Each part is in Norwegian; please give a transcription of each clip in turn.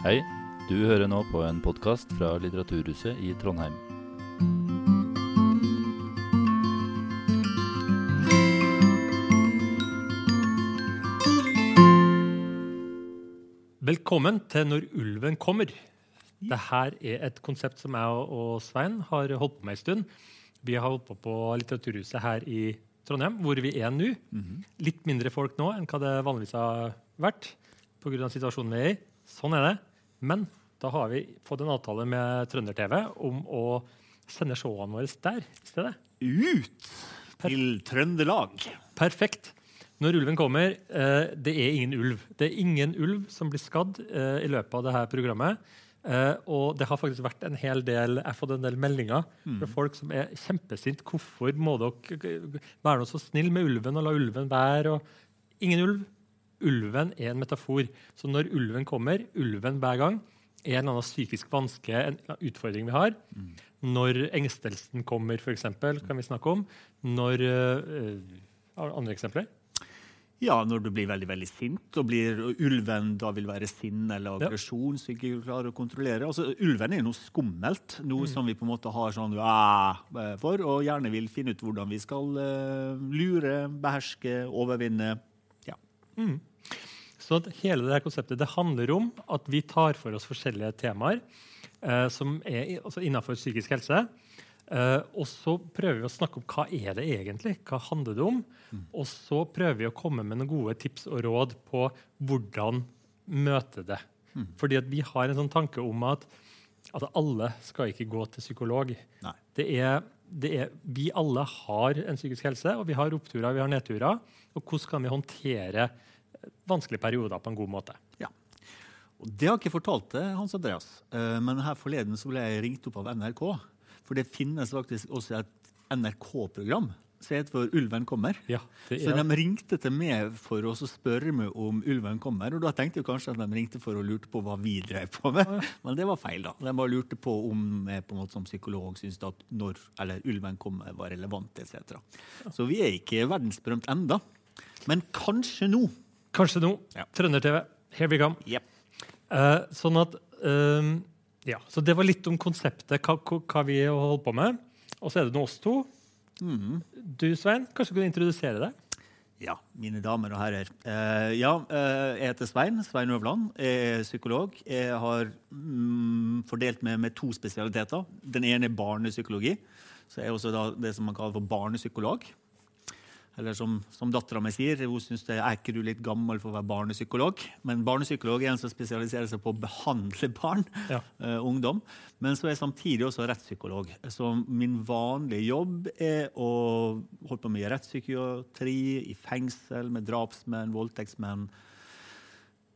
Hei, du hører nå på en podkast fra Litteraturhuset i Trondheim. Velkommen til Når ulven kommer. Dette er et konsept som jeg og Svein har holdt på med en stund. Vi har holdt på på Litteraturhuset her i Trondheim, hvor vi er nå. Litt mindre folk nå enn hva det vanligvis har vært pga. situasjonen vi er i. Sånn er det. Men da har vi fått en avtale med Trønder-TV om å sende showene våre der i stedet. Ut til Trøndelag. Perfekt. Når ulven kommer eh, Det er ingen ulv. Det er ingen ulv som blir skadd eh, i løpet av dette programmet. Eh, og det har faktisk vært en hel del Jeg har fått en del meldinger fra folk som er kjempesinte. Hvorfor må dere være noe så snill med ulven og la ulven være? Og ingen ulv. Ulven er en metafor. Så når ulven kommer, ulven hver gang, er en annen psykisk vanske, en utfordring vi har. Når engstelsen kommer, f.eks., kan vi snakke om. Når eh, Andre eksempler? Ja, når du blir veldig veldig sint, og blir ulven da vil være sinn eller Ja. så som ikke klarer å kontrollere. Altså, Ulven er noe skummelt, noe Mm. som vi på en måte har sånn «Ah», for, og gjerne vil finne ut hvordan vi skal uh, lure, beherske, overvinne. Ja. Så hele det her konseptet det handler om at vi tar for oss forskjellige temaer eh, som er altså innenfor psykisk helse. Eh, og så prøver vi å snakke om hva er det egentlig Hva handler det om? Og så prøver vi å komme med noen gode tips og råd på hvordan møte det. Fordi at vi har en sånn tanke om at, at alle skal ikke gå til psykolog. Det er, det er, vi alle har en psykisk helse, og vi har oppturer vi har nedturer. Og hvordan kan vi håndtere vanskelige perioder på en god måte? ja. Og det har jeg ikke fortalt til Hans Andreas, eh, men her forleden så ble jeg ringt opp av NRK. For det finnes faktisk også et NRK-program som heter for Ulven kommer. Ja, det Så er, de ringte til meg for å spørre meg om ulven kommer. Og da tenkte jeg kanskje at de ringte for å lurte på hva vi drev på med. Men det var feil. da. De bare lurte på om jeg på en måte som psykolog syntes at når eller ulven kommer var relevant etc. Så vi er ikke verdensberømt enda. Men kanskje nå. Kanskje nå. Ja. Trønder-TV, here we come. Yep. Uh, sånn at um, Ja, så det var litt om konseptet, hva, hva- vi holder på med. Og så er det nå oss to. Mhm. Du, Svein, kanskje du kunne introdusere deg? Ja, mine damer og herrer. Uh, ja, uh, jeg heter Svein. Svein Øvland. Jeg er psykolog. Jeg har mm, fordelt meg med to spesialiteter. Den ene er barnepsykologi. Så jeg er også det som man kaller for barnepsykolog. Eller som, som dattera mi sier, hun syns det er ikke du litt gammel for å være barnepsykolog. Men barnepsykolog er en som spesialiserer seg på å behandle barn, Ja. Uh, ungdom. Men så er jeg samtidig også rettspsykolog. Så min vanlige jobb er å holde på med rettspsykiatri i fengsel med drapsmenn, voldtektsmenn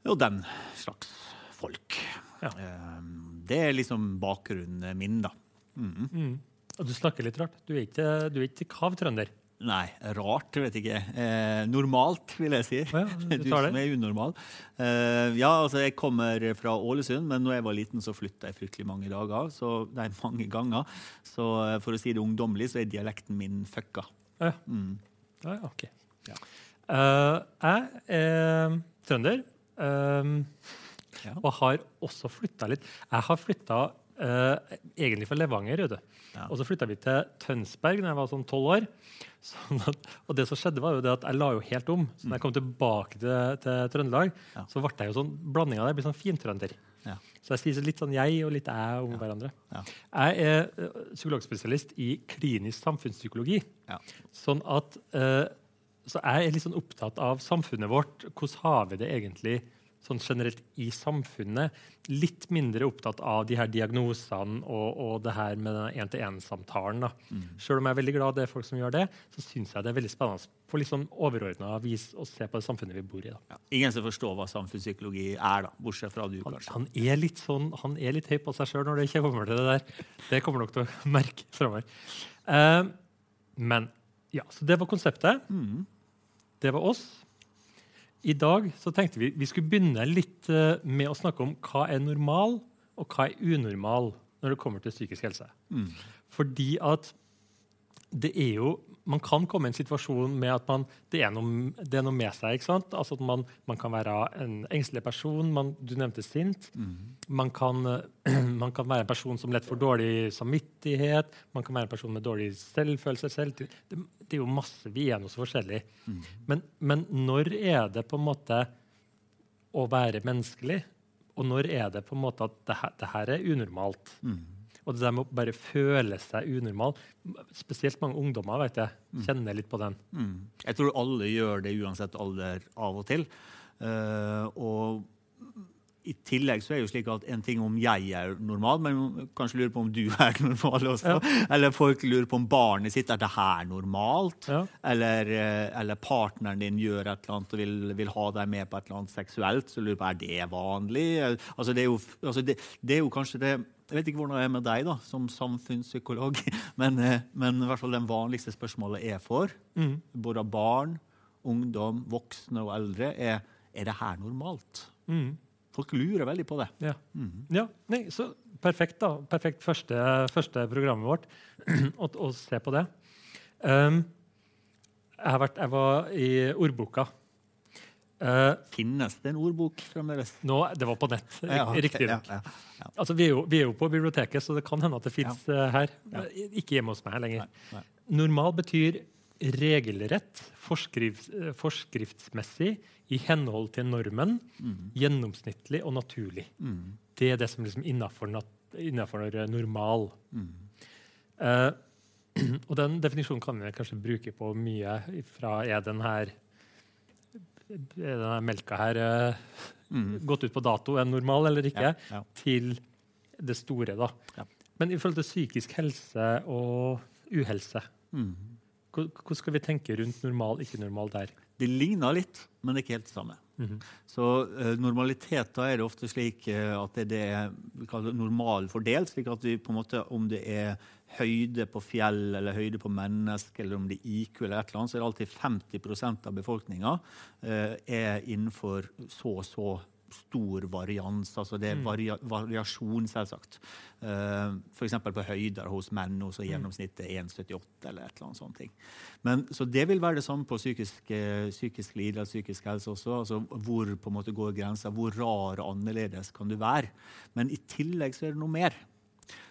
og den slags folk. Ja. Uh, Det er liksom bakgrunnen min, da. Mm. Mm. Og du snakker litt rart. Du er ikke, du er ikke kav trønder. Nei, rart, vet ikke. Eh, normalt, vil jeg si. Ja, du du som er unormal. Eh, ja, altså, jeg kommer fra Ålesund, men når jeg var liten, så flytta jeg fryktelig mange dager. Så, nei, mange ganger. Så eh, for å si det ungdommelig, så er dialekten min fucka. Ja. Mm. Ja, ok. Ja. Uh, jeg er trønder ehm, Ja. og har også flytta litt. Jeg har flytta egentlig fra Levanger. Ja. og så flytta vi til Tønsberg da jeg var sånn tolv år. Sånn at, og det som skjedde var jo det at jeg la jo helt om. Så når jeg kom tilbake til, til Trøndelag, Ja. så ble jeg jo sånn blanding av det. Jeg blir sånn fintrønder. Ja. Så jeg sier litt sånn jeg og litt jeg om hverandre. Ja. Jeg er eh, psykologspesialist i klinisk samfunnspsykologi. Ja. Sånn at eh, Så jeg er litt sånn opptatt av samfunnet vårt. Hvordan har vi det egentlig sånn generelt i samfunnet? Litt mindre opptatt av de her diagnosene og, og det her med den én-til-én-samtalen. Mm. Selv om jeg er veldig glad det er folk som gjør det, så syns jeg det er veldig spennende på litt sånn overordna vis å se på det samfunnet vi bor i. Ja. Ingen som forstår hva samfunnspsykologi er, da, bortsett fra du, Han, kanskje. han er litt sånn, han er litt høy på seg sjøl når det ikke kommer til det der. Det kommer nok til å merke framover. Uh, men ja, så det var konseptet. Mm. Det var oss. I dag så tenkte vi vi skulle begynne litt eh, med å snakke om hva er normal, og hva er unormal når det kommer til psykisk helse. Mm. Fordi at det er jo man kan komme i en situasjon med at man, det, er noe, det er noe med seg. ikke sant? Altså at man, man kan være en engstelig person. Man, du nevnte sint. Mm. Man, kan, man kan være en person som lett får dårlig samvittighet. Man kan være en person med dårlig selvfølelse. Selv. Det, det er jo masse Vi er noe så forskjellig. Mm. Men, men når er det på en måte å være menneskelig? Og når er det på en måte at det her, det her er unormalt? Mm. Og det der med å bare føle seg unormal Spesielt mange ungdommer vet jeg, kjenner litt på den. Mm. Jeg tror alle gjør det uansett alder av og til. Uh, og i tillegg så er det jo slik at en ting om jeg er normal, men kanskje lurer på om du er normal også. Eller folk lurer på om barnet sitt er det her normalt. Ja. Eller, eh, eller partneren din gjør et eller annet og vil, vil ha deg med på et eller annet seksuelt. Så lurer på er det vanlig. Altså, det, er jo, altså, det, det er jo kanskje det jeg vet ikke hvordan det er med deg da, som samfunnspsykolog, men, eh, men i hvert fall den vanligste spørsmålet jeg får, Mm. både barn, ungdom, voksne og eldre, er er det her normalt. Mm. Folk lurer veldig på det. Ja. Mhm. ja. Nei, så perfekt, da. Perfekt første, første programmet vårt å, å se på det. Um, jeg, har vært, jeg var i ordboka. Uh, Finnes det en ordbok fremdeles? nå, det var på nett, Ja, ok, riktignok. ja, ja. Altså, vi, er jo- vi er jo på biblioteket, så det kan hende at det fins her. Ja. Ikke hjemme hos meg lenger. Nei, nei. Normal betyr regelrett, forskrift, eh, forskriftsmessig, i henhold til normen, gjennomsnittlig og naturlig. Mm. Det er det som liksom innafor normal. Mm. Uh, og den definisjonen kan vi kanskje bruke på mye fra er den her er denne melka her uh, Mm. gått ut på dato, er normal eller ikke, Ja, ja. til det store. da. Ja. Men i forhold til psykisk helse og uhelse, Mm. Hvor- hvordan skal vi tenke rundt normal, ikke normal der? Det ligner litt, men det er ikke helt det samme. Mhm. Så uh, normalitet da er det ofte slik uh, at det det er normal fordelt. slik at vi på en måte, Om det er høyde på fjell eller høyde på menneske, eller om det er IQ, eller et eller annet, så er det alltid 50% av befolkninga uh, er innenfor så og så stor varians. Altså det er varia variasjon, selvsagt. Uh, F.eks. på høyder hos menn hos gjennomsnittet er 1,78 eller et eller annet sånt. Men, så det vil være det samme på psykisk, eh, psykisk lidelse, psykisk helse også. altså Hvor på en måte går grensa? Hvor rar og annerledes kan du være? Men i tillegg så er det noe mer.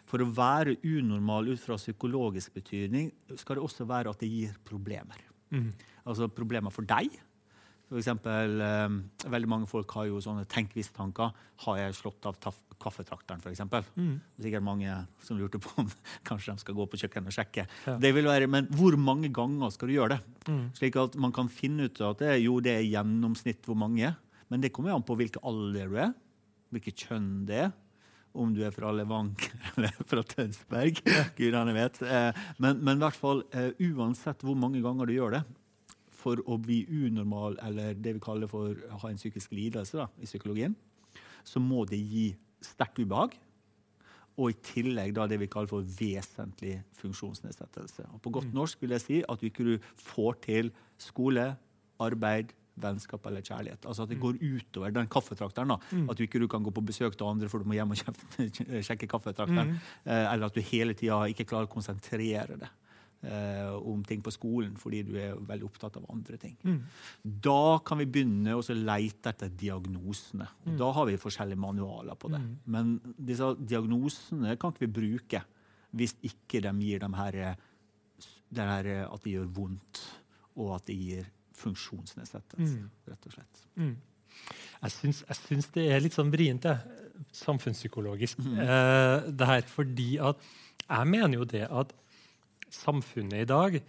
For å være unormal ut fra psykologisk betydning skal det også være at det gir problemer. Mm. Altså problemer for deg. For eksempel, eh, veldig mange folk har jo sånne tenk hvis-tanker. Har jeg slått av kaffetrakteren, f.eks.? Mm. Sikkert mange som lurte på om kanskje de skal gå på kjøkkenet og sjekke. Ja. Det vil være, Men hvor mange ganger skal du gjøre det? Mm. Slik at man kan finne ut at det, jo, det er gjennomsnitt hvor mange. Men det kommer an på hvilken alder du er, hvilket kjønn det er. Om du er fra Levanger eller fra Tønsberg. Gudene vet. Eh, Men, men i hvert fall, eh, uansett hvor mange ganger du gjør det, for å bli unormal, eller det vi kaller for å ha en psykisk lidelse da, i psykologien, så må det gi sterkt ubehag. Og i tillegg da det vi kaller for vesentlig funksjonsnedsettelse. Og på godt norsk vil jeg si at du ikke får til skole, arbeid, vennskap eller kjærlighet. Altså At det går utover den kaffetrakteren. da. At du ikke du kan gå på besøk til andre for du må hjem og sjekke kaffetrakteren. Mm. eller at du hele tida ikke klarer å konsentrere deg eh, om ting på skolen fordi du er veldig opptatt av andre ting. Da kan vi begynne å så lete etter diagnosene. Og Da har vi forskjellige manualer på det. Men disse diagnosene kan ikke vi bruke hvis ikke de gir dem her, eh, det her eh, at det gjør vondt, og at det gir funksjonsnedsettelse, Mm. rett og slett. Mm. Jeg syns, jeg syns det er litt sånn vrient, samfunnspsykologisk, eh, det her. Fordi at jeg mener jo det at samfunnet i dag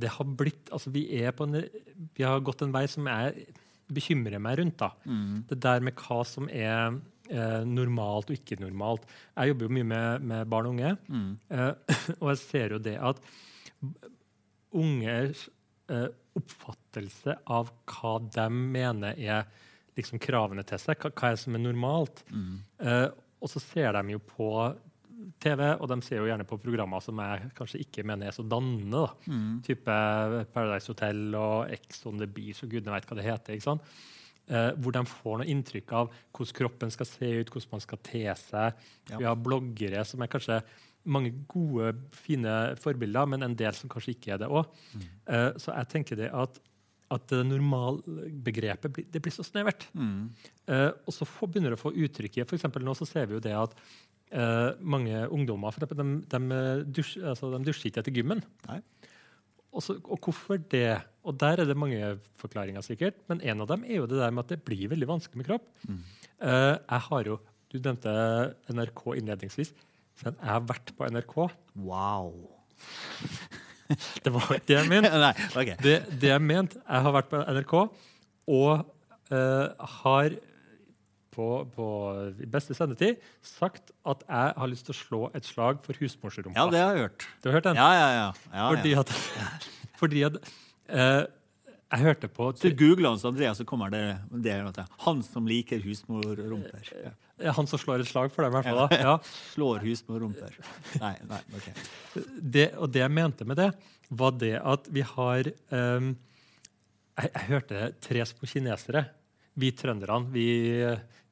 det har blitt, altså Vi er på en, vi har gått en vei som jeg bekymrer meg rundt. da. Mm. Det der med hva som er eh, normalt og ikke normalt. Jeg jobber jo mye med, med barn og unge, Mm. eh, og jeg ser jo det at ungers eh, oppfattelse av hva de mener er liksom kravene til seg, hva, hva er som er normalt. Mm. Eh, og så ser de jo på TV, og de ser jo gjerne på programmer som jeg kanskje ikke mener er så dannende. da. Mm. Type Paradise Hotel og Ex on the Beach og gudene vet hva det heter. ikke sant? Eh, hvor de får noe inntrykk av hvordan kroppen skal se ut, hvordan man skal te seg. Ja. Vi har bloggere som er kanskje mange gode, fine forbilder, men en del som kanskje ikke er det òg. Mm. så jeg tenker det at, at det normalbegrepet blir, det blir så snevert. Mm. Eh, og så får, begynner det å få uttrykk i eksempel nå så ser vi jo det at eh, mange ungdommer for eksempel, de, de, dusj, altså, de dusjer ikke etter gymmen. Nei. Og, så, og hvorfor det? Og Der er det mange forklaringer, sikkert. Men en av dem er jo det der med at det blir veldig vanskelig med kropp. Mm. Eh, jeg har jo, Du nevnte NRK innledningsvis. Så jeg har vært på NRK. Wow. Det var ikke det jeg mente. Nei, okay. Det, det jeg mente Jeg har vært på NRK og eh, har på, på beste sendetid sagt at jeg har lyst til å slå et slag for husmorsrumpa. Ja, det har jeg hørt. Du har hørt den? Ja, ja, ja. ja, Fordi ja. at, fordi at uh, Jeg hørte på Du googler Hans Andreas, så kommer det, det. Han som liker husmorrumper. Ja. Ja, Han som slår et slag for dem, i hvert fall. Ja. Slår husmorrumper. Nei, nei, ok. Det, og det jeg mente med det, var det at vi har um, jeg, jeg hørte tre små kinesere. Vi trønderne vi,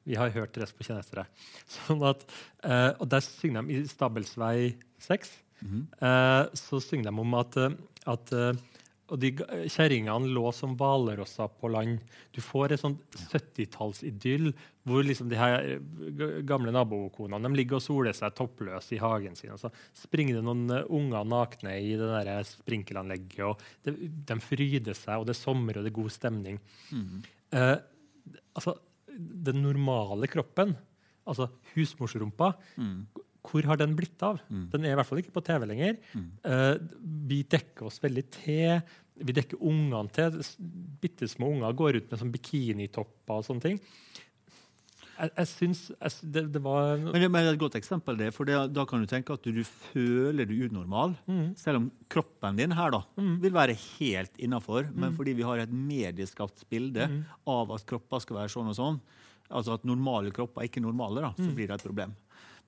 vi har hørt rest på kinesere. Sånn at, eh, og der synger de i Stabelsvei 6. Mhm. eh, så synger de om at, eh, at eh, og de kjerringene lå som hvalrosser på land. Du får et sånt 70-tallsidyll hvor liksom de her eh, gamle nabokonene ligger og soler seg toppløse i hagen sin. Og så springer det noen unger nakne i det der sprinkelanlegget. og De, De fryder seg, og det er sommer og det er god stemning. Mhm. Eh, altså, den normale kroppen, altså husmorsrumpa, Mm. hvor har den blitt av? Mm. Den er i hvert fall ikke på TV lenger. Mm. Uh, vi dekker oss veldig til. Vi dekker ungene til. Bitte små unger går ut med sånn bikinitopper og sånne ting. Jeg, jeg syns det, det var Men det men det er et godt eksempel, det, for det, da kan du tenke at du føler du unormal. Mm. Selv om kroppen din her da, Mm. vil være helt innafor. Men Mm. fordi vi har et medieskapt bilde Mm. av at kropper skal være sånn og sånn, altså at normale kropper er ikke normale, da, så Mm. blir det et problem.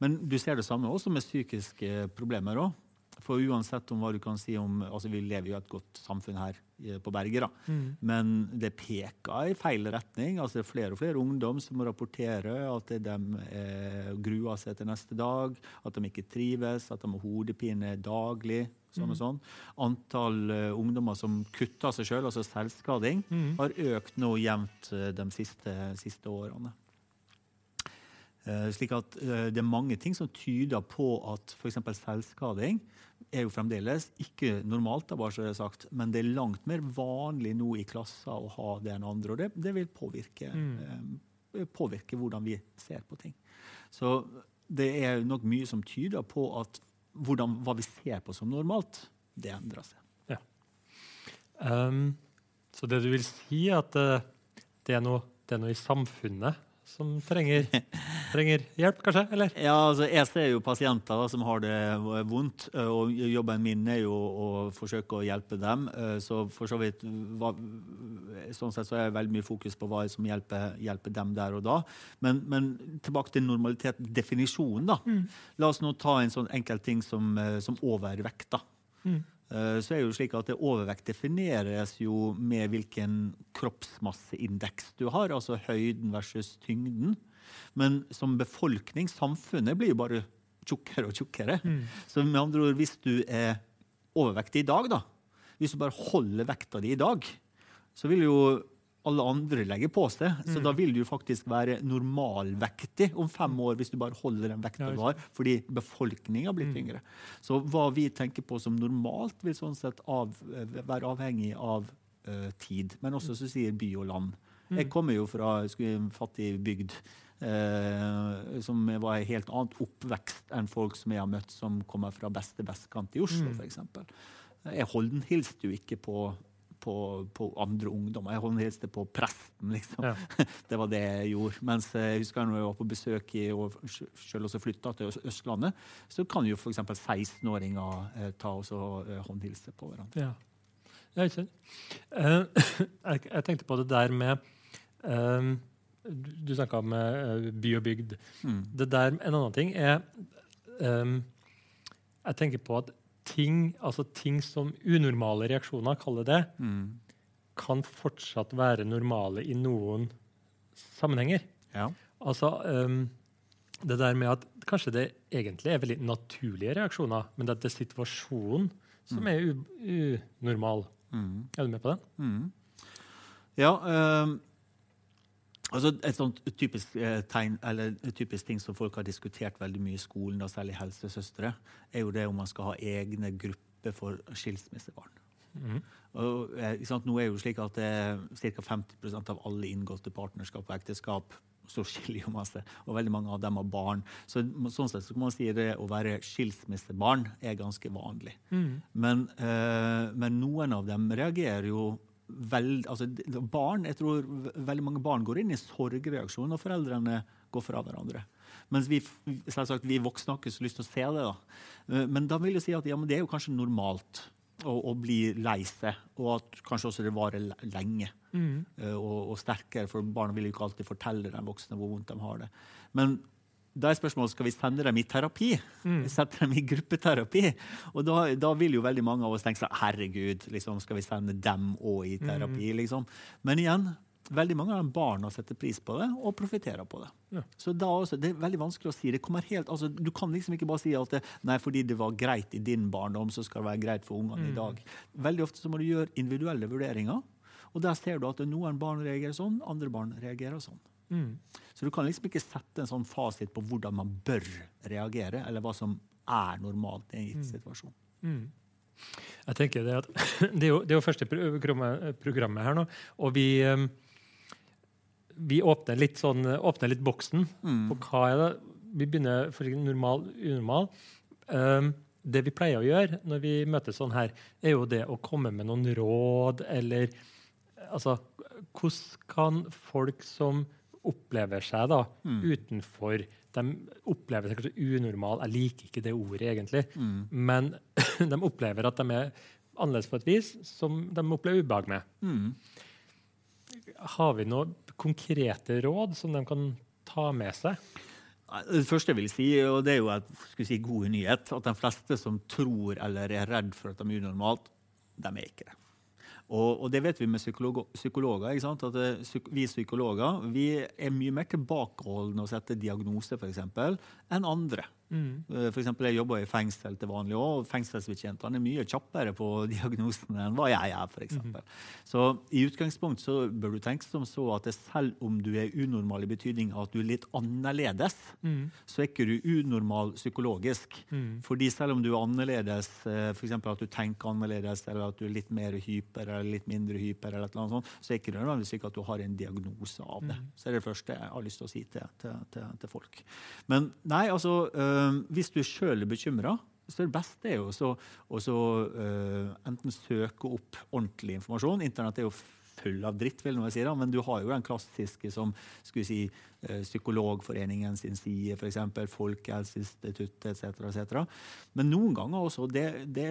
Men du ser det samme også med psykiske problemer òg. For uansett om hva du kan si om altså Vi lever jo i et godt samfunn her eh, på berget. da. Mm. Men det peker i feil retning. Altså det er flere og flere ungdom som må rapportere at de eh, gruer seg til neste dag, at de ikke trives, at de har hodepine daglig. sånn og sånn. Antall uh, ungdommer som kutter seg sjøl, altså selvskading, Mm. har økt nå jevnt eh, de siste, siste årene. Eh, slik at eh, Det er mange ting som tyder på at f.eks. selvskading er jo fremdeles ikke normalt, da, bare så det er sagt, men det er langt mer vanlig nå i klasser å ha det enn andre. Og det, det vil påvirke, Mm. eh, påvirke hvordan vi ser på ting. Så det er nok mye som tyder på at hvordan, hva vi ser på som normalt, det endrer seg. Um, så det du vil si, er at det, er noe, det er noe i samfunnet som trenger, trenger hjelp, kanskje? Eller? Ja, altså Jeg ser jo pasienter som har det vondt, og jobben min er jo å forsøke å hjelpe dem. Så for så vidt sånn sett så er det veldig mye fokus på hva som hjelper, hjelper dem der og da. Men, men tilbake til normalitet, definisjonen, da. La oss nå ta en sånn enkel ting som, som overvekt. da. Mm. Eh, så er det jo slik at Overvekt defineres jo med hvilken kroppsmasseindeks du har, altså høyden versus tyngden. Men som befolkning, samfunnet, blir jo bare tjukkere og tjukkere. Mm. Så med andre ord, hvis du er overvektig i dag, da, hvis du bare holder vekta di i dag, så vil jo alle andre legger på seg. Så Mm. da vil du faktisk være normalvektig om fem år hvis du bare holder den vekta du har, fordi befolkninga blir Mm. tyngre. Så hva vi tenker på som normalt, vil sånn sett av, eh, være avhengig av uh, tid. Men også så sier by og land. Jeg kommer jo fra en fattig bygd Uh, som var en helt annen oppvekst enn folk som jeg har møtt som kommer fra beste vestkant i Oslo, Mm. eksempel. Jeg hilste jo ikke på, på, på andre ungdommer. Jeg håndhilste på presten, liksom. Ja. Det var det jeg gjorde. Mens jeg husker når jeg var på besøk i, og selv også flytta til Østlandet, så kan jo f.eks. 16-åringer eh, ta og eh, håndhilse på hverandre. Ja. Ja, ikke? Eh, jeg, tenkte på det der med eh, Du, snakka om eh, by og bygd. Mm. Det der, En annen ting er eh, Jeg tenker på at ting, altså ting som unormale reaksjoner, kaller det, Mm. kan fortsatt være normale i noen sammenhenger. Ja. Altså, um, det der med at kanskje det egentlig er veldig naturlige reaksjoner, men det er situasjonen som er unormal. Mm. Er du med på det? Mm. Ja. eh, altså et sånt typisk eh, tegn, eller typisk ting som folk har diskutert veldig mye i skolen, da, særlig helsesøstre, er jo det om man skal ha egne grupper for skilsmissebarn. Mm. Og, eh, sant? Nå er jo slik at ca. 50% av alle inngåtte partnerskap og ekteskap så skiller jo man seg, og veldig mange av dem har barn. Så sånn sett så kan man si det å være skilsmissebarn er ganske vanlig. Mm. Men, eh, men noen av dem reagerer jo vel, altså barn, jeg tror veldig mange barn går inn i sorgreaksjon når foreldrene går fra hverandre. Mens vi, selvsagt, vi voksne har ikke så lyst til å se det. da. Eh, Men da vil jeg si at ja, men det er jo kanskje normalt å, å bli lei seg, og at kanskje også det varer lenge Mm. eh, og, og sterkere, for barna vil jo ikke alltid fortelle den voksne hvor vondt de har det. Men da er spørsmålet skal vi sende dem i terapi. Mm. Sette dem i gruppeterapi. Og da, da vil jo veldig mange av oss tenke sånn Herregud, liksom, skal vi sende dem òg i terapi? liksom? Men igjen, veldig mange av de barna setter pris på det og profitterer på det. Ja. Så da også, Det er veldig vanskelig å si. Det kommer helt, altså, du kan liksom ikke bare si at det, nei, fordi det var greit i din barndom, så skal det være greit for ungene i dag. Veldig ofte så må du gjøre individuelle vurderinger. Og der ser du at noen barn reagerer sånn, andre barn reagerer sånn. Mm. Så du kan liksom ikke sette en sånn fasit på hvordan man bør reagere, eller hva som er normalt i en gitt situasjon. Mm. Jeg tenker Det at det er jo, det er jo første programmet, her nå, og vi vi åpner litt, sånn, åpner litt boksen på hva er det Vi begynner for normal, unormal. Um, det vi pleier å gjøre når vi møtes sånn her, er jo det å komme med noen råd, eller altså Hvordan kan folk som opplever seg da utenfor De opplever seg kanskje unormal, jeg liker ikke det ordet egentlig, men de opplever at de er annerledes på et vis som de opplever ubehag med. Mm. Har vi noen konkrete råd som de kan ta med seg? Det første jeg vil si, og det er jo skulle si, god nyhet, at de fleste som tror eller er redd for at de er unormalt, de er ikke det. Og, og det vet vi med psykologer. psykologer ikke sant? At eh, psyk vi psykologer vi er mye mer tilbakeholdne å sette diagnose eksempel, enn andre. Mm. F.eks. For eksempel, jeg jobber i fengsel til vanlig òg, og fengselsbetjentene er mye kjappere på diagnosene enn hva jeg er. For eksempel. Så i utgangspunkt så bør du tenke som så at selv om du er unormal i betydning at du er litt annerledes, Mm. så er ikke du unormal psykologisk. Mm. Fordi selv om du er annerledes, f.eks. at du tenker annerledes, eller at du er litt mer hyper eller litt mindre hyper, eller et eller annet sånt, så er ikke det nødvendigvis ikke at du har en diagnose av det. Så det er det første jeg har lyst til å si til, til, til, til folk. Men nei, altså, øh, hvis du sjøl er bekymra, så det beste er jo å så, øh, enten søke opp ordentlig informasjon. Internett er jo full av dritt, vil jeg si, da, men du har jo den klassiske som skulle si, eh, Psykologforeningen sin side, f.eks. Folkehelseinstituttet etc. etc. Men noen ganger også, det, det,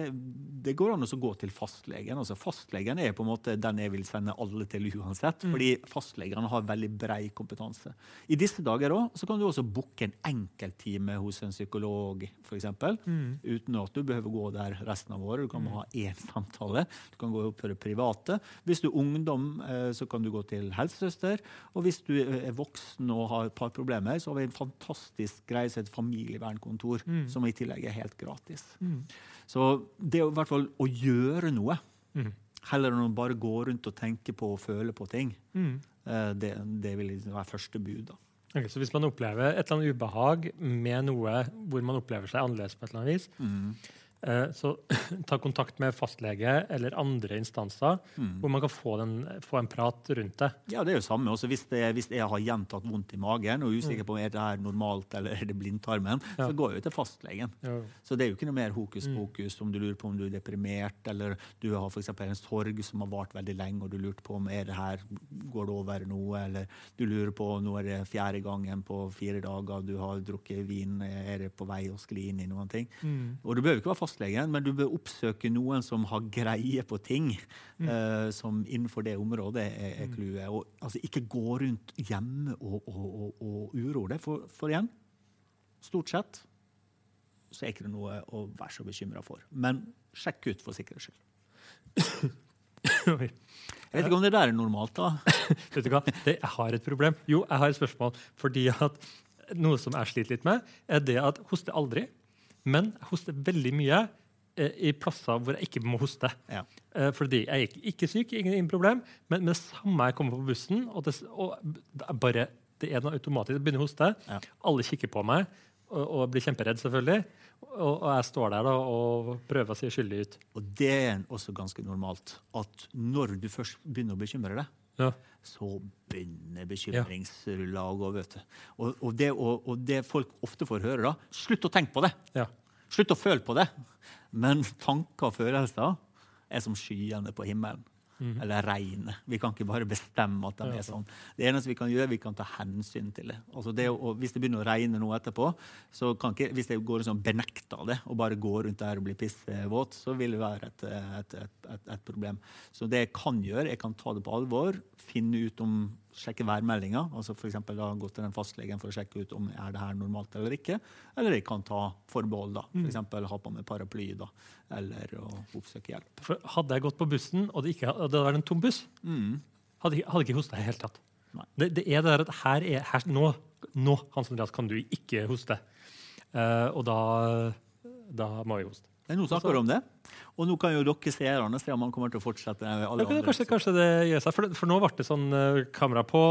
det går an å gå til fastlegen. Altså Fastlegen er på en måte den jeg vil sende alle til uansett, fordi fastlegene har veldig brei kompetanse. I disse dager også, så kan du også booke en enkelttime hos en psykolog, f.eks. Mm. Uten at du behøver gå der resten av året. Du kan ha én samtale. Du kan gå opp for det private. Hvis du er ungdom, eh, så kan du gå til helsesøster. Og hvis du er voksen og har et par problemer, så har vi en fantastisk greie som heter familievernkontor, Mm. som i tillegg er helt gratis. Mm. Så det er i hvert fall å gjøre noe, Mm. heller enn å bare gå rundt og tenke på og føle på ting, Mm. eh, det, det vil være første bud. da. Ok, så hvis man opplever et eller annet ubehag med noe hvor man opplever seg annerledes på et eller annet vis, Mm. Så ta kontakt med fastlege eller andre instanser Mm. hvor man kan få, den, få en prat rundt det. Ja, det er jo samme. Også hvis, det, hvis jeg har gjentatt vondt i magen og er usikker på om er det er normalt eller er det blindtarmen, Mm. Ja. så går jeg jo til fastlegen. Ja. Så det er jo ikke noe mer hokus Mm. pokus om du lurer på om du er deprimert, eller du har for eksempel en sorg som har vart veldig lenge, og du lurte på om er det her går det over nå, eller du lurer på nå er det fjerde gangen på fire dager du har drukket vin, er det på vei å skli inn i noen ting. Mm. Og du behøver ikke være fastlegen, men du bør oppsøke noen som har greie på ting eh, som innenfor det området er, er clouet. Og altså, ikke gå rundt hjemme og, og, og, og uro deg, for, for igjen, stort sett så er ikke det noe å være så bekymra for. Men sjekk ut for sikkerhets skyld. Oi. Jeg vet ikke om det der er normalt, da. Vet du hva? Det, jeg har et problem. Jo, jeg har et spørsmål. Fordi at noe som jeg sliter litt med, er det at hoster aldri, men jeg hoster veldig mye eh, i plasser hvor jeg ikke må hoste. Ja. Eh, fordi jeg er ikke, syk, ingen, ingen problem, men med det samme jeg kommer på bussen, og det, og det bare det er noe automatisk, jeg begynner å hoste, Ja. alle kikker på meg og, og blir kjemperedd, selvfølgelig. Og, og jeg står der da, og prøver å se skyldig ut. Og det er også ganske normalt at når du først begynner å bekymre deg, Ja. så begynner bekymringsrulla å gå. vet du. Og, og, det, og, og det folk ofte får høre, da Slutt å tenke på det! Ja. Slutt å føle på det! Men tanker og følelser er som skyene på himmelen. Eller reine. Vi kan ikke bare bestemme at de er sånn. Det eneste vi kan gjøre, vi kan ta hensyn til det. Altså det å, hvis det begynner å regne nå etterpå, så kan ikke, hvis jeg går sånn benekter det og bare går rundt der og blir pissvåt, så vil det være et, et, et, et problem. Så det jeg kan gjøre, jeg kan ta det på alvor, finne ut om Sjekke værmeldinga. Altså for da gå til den fastlegen for å sjekke ut om er det her normalt eller ikke. Eller jeg kan ta forbehold. da. For eksempel ha på meg paraply da, eller å oppsøke hjelp. For hadde jeg gått på bussen, og det, ikke, og det vært en tom buss, hadde jeg hadde ikke hosta i det hele tatt. Det, det er det der at her er, her, nå, nå Hans Andreas, kan du ikke hoste. Uh, og da, da må vi hoste. Men nå snakker vi om det, og nå kan jo dere seerne se om han kommer til å fortsette. alle Ja, kan andre. kanskje, kanskje det gjør seg. For, for nå ble det sånn uh, kamera på.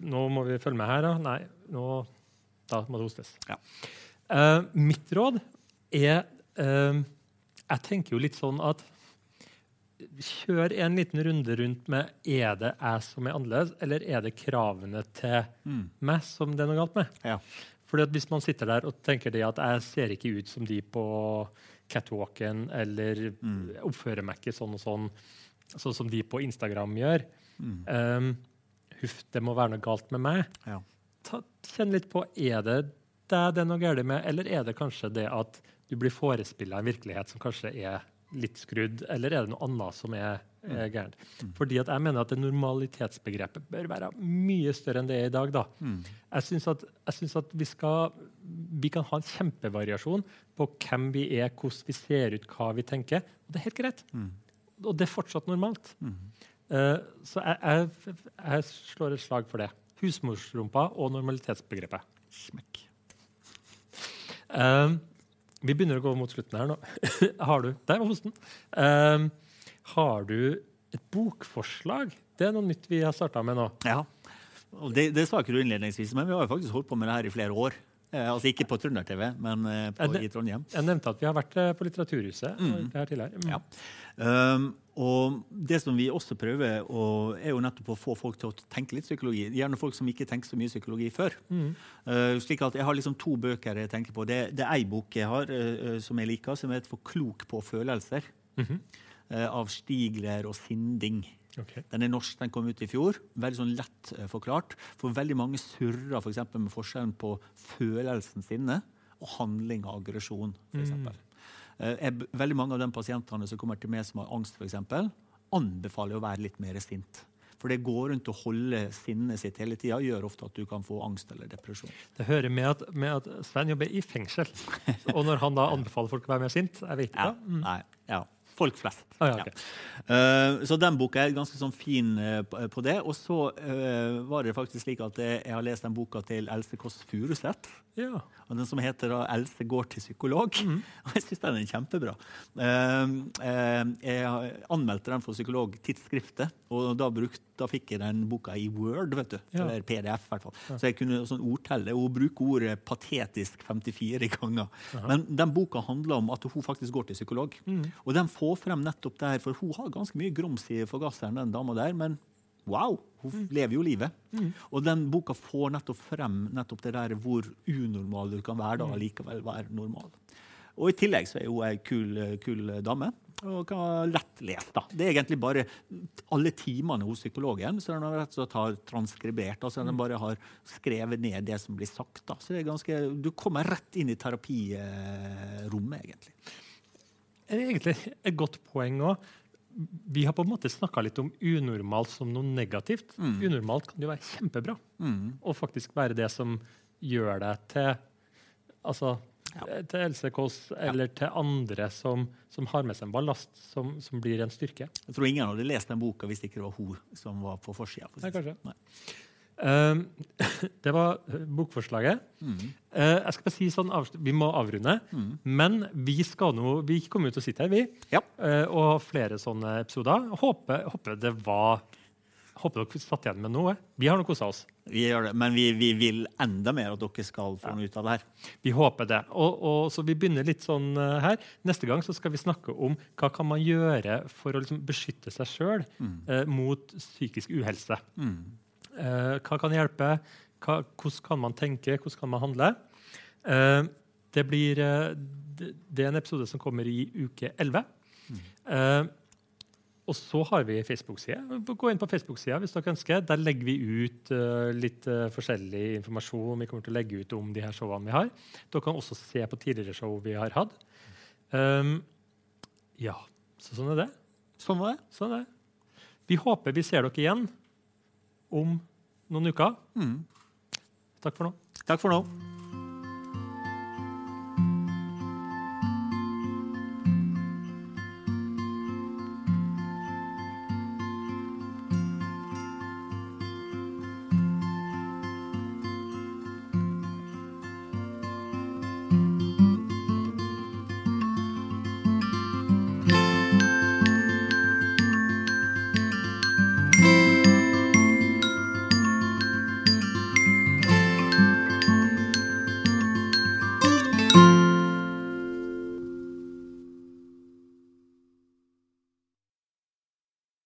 Nå må vi følge med her, da. Nei, nå, da må det hostes. Ja. Uh, mitt råd er uh, Jeg tenker jo litt sånn at Kjør en liten runde rundt med er det jeg som er annerledes, eller er det kravene til meg som det er noe galt med. Ja. Fordi at Hvis man sitter der og tenker det at jeg ser ikke ut som de på catwalken, eller meg ikke sånn og sånn, sånn som de på Instagram gjør um, Huff, det må være noe galt med meg. Ja. Ta, kjenn litt på er det deg det er noe galt med, eller er det kanskje det at du blir forespilla en virkelighet som kanskje er litt skrudd, eller er det noe annet som er, er gærent? Fordi at jeg mener at det normalitetsbegrepet bør være mye større enn det er i dag. da. Jeg syns at, jeg synes at vi, skal, vi kan ha en kjempevariasjon på hvem vi er, hvordan vi ser ut, hva vi tenker. Og det er helt greit. Og det er fortsatt normalt. Eh, så jeg, jeg, jeg slår et slag for det. Husmorsrumpa og normalitetsbegrepet. Smekk. Eh, vi begynner å gå mot slutten her nå. har du Der var hosten. Eh, har du et bokforslag? Det er noe nytt vi har starta med nå. Ja. Det, det sa ikke du innledningsvis, men vi har jo faktisk holdt på med det her i flere år. Eh, altså ikke på Trønder-TV, men eh, på, i Trondheim. Jeg nevnte at vi har vært eh, på Litteraturhuset. og det her tidligere. Mm. Ja. Um, og det som vi også prøver, å, er jo nettopp å få folk til å tenke litt psykologi. Gjerne folk som ikke tenker så mye psykologi før. Uh, slik at Jeg har liksom to bøker jeg tenker på. Det, det er ei bok jeg har uh, som jeg liker, som heter 'For klok på følelser'. uh, av Stigler og Sinding. Okay. Den er norsk, den kom ut i fjor. Veldig sånn lett eh, forklart. For veldig mange surrer for eksempel med forskjellen på følelsen sinne og handling av aggresjon. Eksempel. Eh, veldig mange av de pasientene som kommer til meg som har angst, for eksempel, anbefaler å være litt mer sint. For det går rundt å holde sinnet sitt hele tida gjør ofte at du kan få angst eller depresjon. Det hører med at, med at Svein jobber i fengsel. Og når han da anbefaler folk å være mer sint Jeg vet ikke. Ja, nei, ja. Folk flest. Ah, ja, okay. ja. Uh, så den boka er ganske sånn fin uh, på, det. Og så uh, var det faktisk slik at jeg har lest den boka til Else Kåss Furuseth. Ja. Og den som heter da 'Else går til psykolog'. Og jeg syns den er kjempebra. Eh, eh, jeg anmeldte den for Psykologtidsskriftet, og da, brukt, da fikk jeg den boka i Word. vet du, Ja. Eller PDF, i hvert fall. Så jeg kunne sånn ordtelle. Hun bruker ordet 'patetisk' 54 ganger. Men den boka handler om at hun faktisk går til psykolog. Og den får frem nettopp der, for hun har ganske mye grums i forgasseren, den dama der. men Wow! Hun lever jo livet. Og den boka får nettopp frem nettopp det der hvor unormal du kan være da, og likevel være normal. Og i tillegg så er hun ei kul, kul dame. Og kan lett lese, da. Det er egentlig bare alle timene hos psykologen så den har rett og slett har transkribert. altså Den bare har skrevet ned det som blir sagt. da. Så det er ganske, Du kommer rett inn i terapirommet, egentlig. Det er egentlig et godt poeng òg. Vi har på en måte snakka litt om unormalt som noe negativt. Unormalt kan jo være kjempebra. Og faktisk være det som gjør deg til altså, til Else Kåss eller til andre som, som har med seg en ballast som, som blir en styrke. Jeg tror ingen hadde lest den boka hvis ikke det var hun som var på forsida. for det. Um, det var eh, bokforslaget. Mm. jeg skal bare si sånn, Vi må avrunde. Men vi skal nå, vi kommer ut til å sitte her, vi. Ja. eh, og ha flere sånne episoder. Håper, håper det var Håper dere satt igjen med noe. Vi har nå kosa oss. Vi gjør det, men vi, vi vil enda mer at dere skal få noe ut av det her. Vi håper det. Og, og, så vi begynner litt sånn eh, her. Neste gang så skal vi snakke om hva kan man gjøre for å liksom beskytte seg sjøl mot psykisk uhelse. Eh, hva kan hjelpe? Hva, hvordan kan man tenke? Hvordan kan man handle? Eh, det, blir, eh, det, er en episode som kommer i uke 11. Mm. og så har vi Facebook-side. Gå inn på Facebook-sida hvis dere ønsker. Der legger vi ut eh, litt eh, forskjellig informasjon. Vi kommer til å legge ut om de her showene vi har. Dere kan også se på tidligere show vi har hatt. Um, ja, så sånn er det. Sånn var det. Sånn er det. Vi håper vi ser dere igjen om noen uker. Takk for nå. Takk for nå.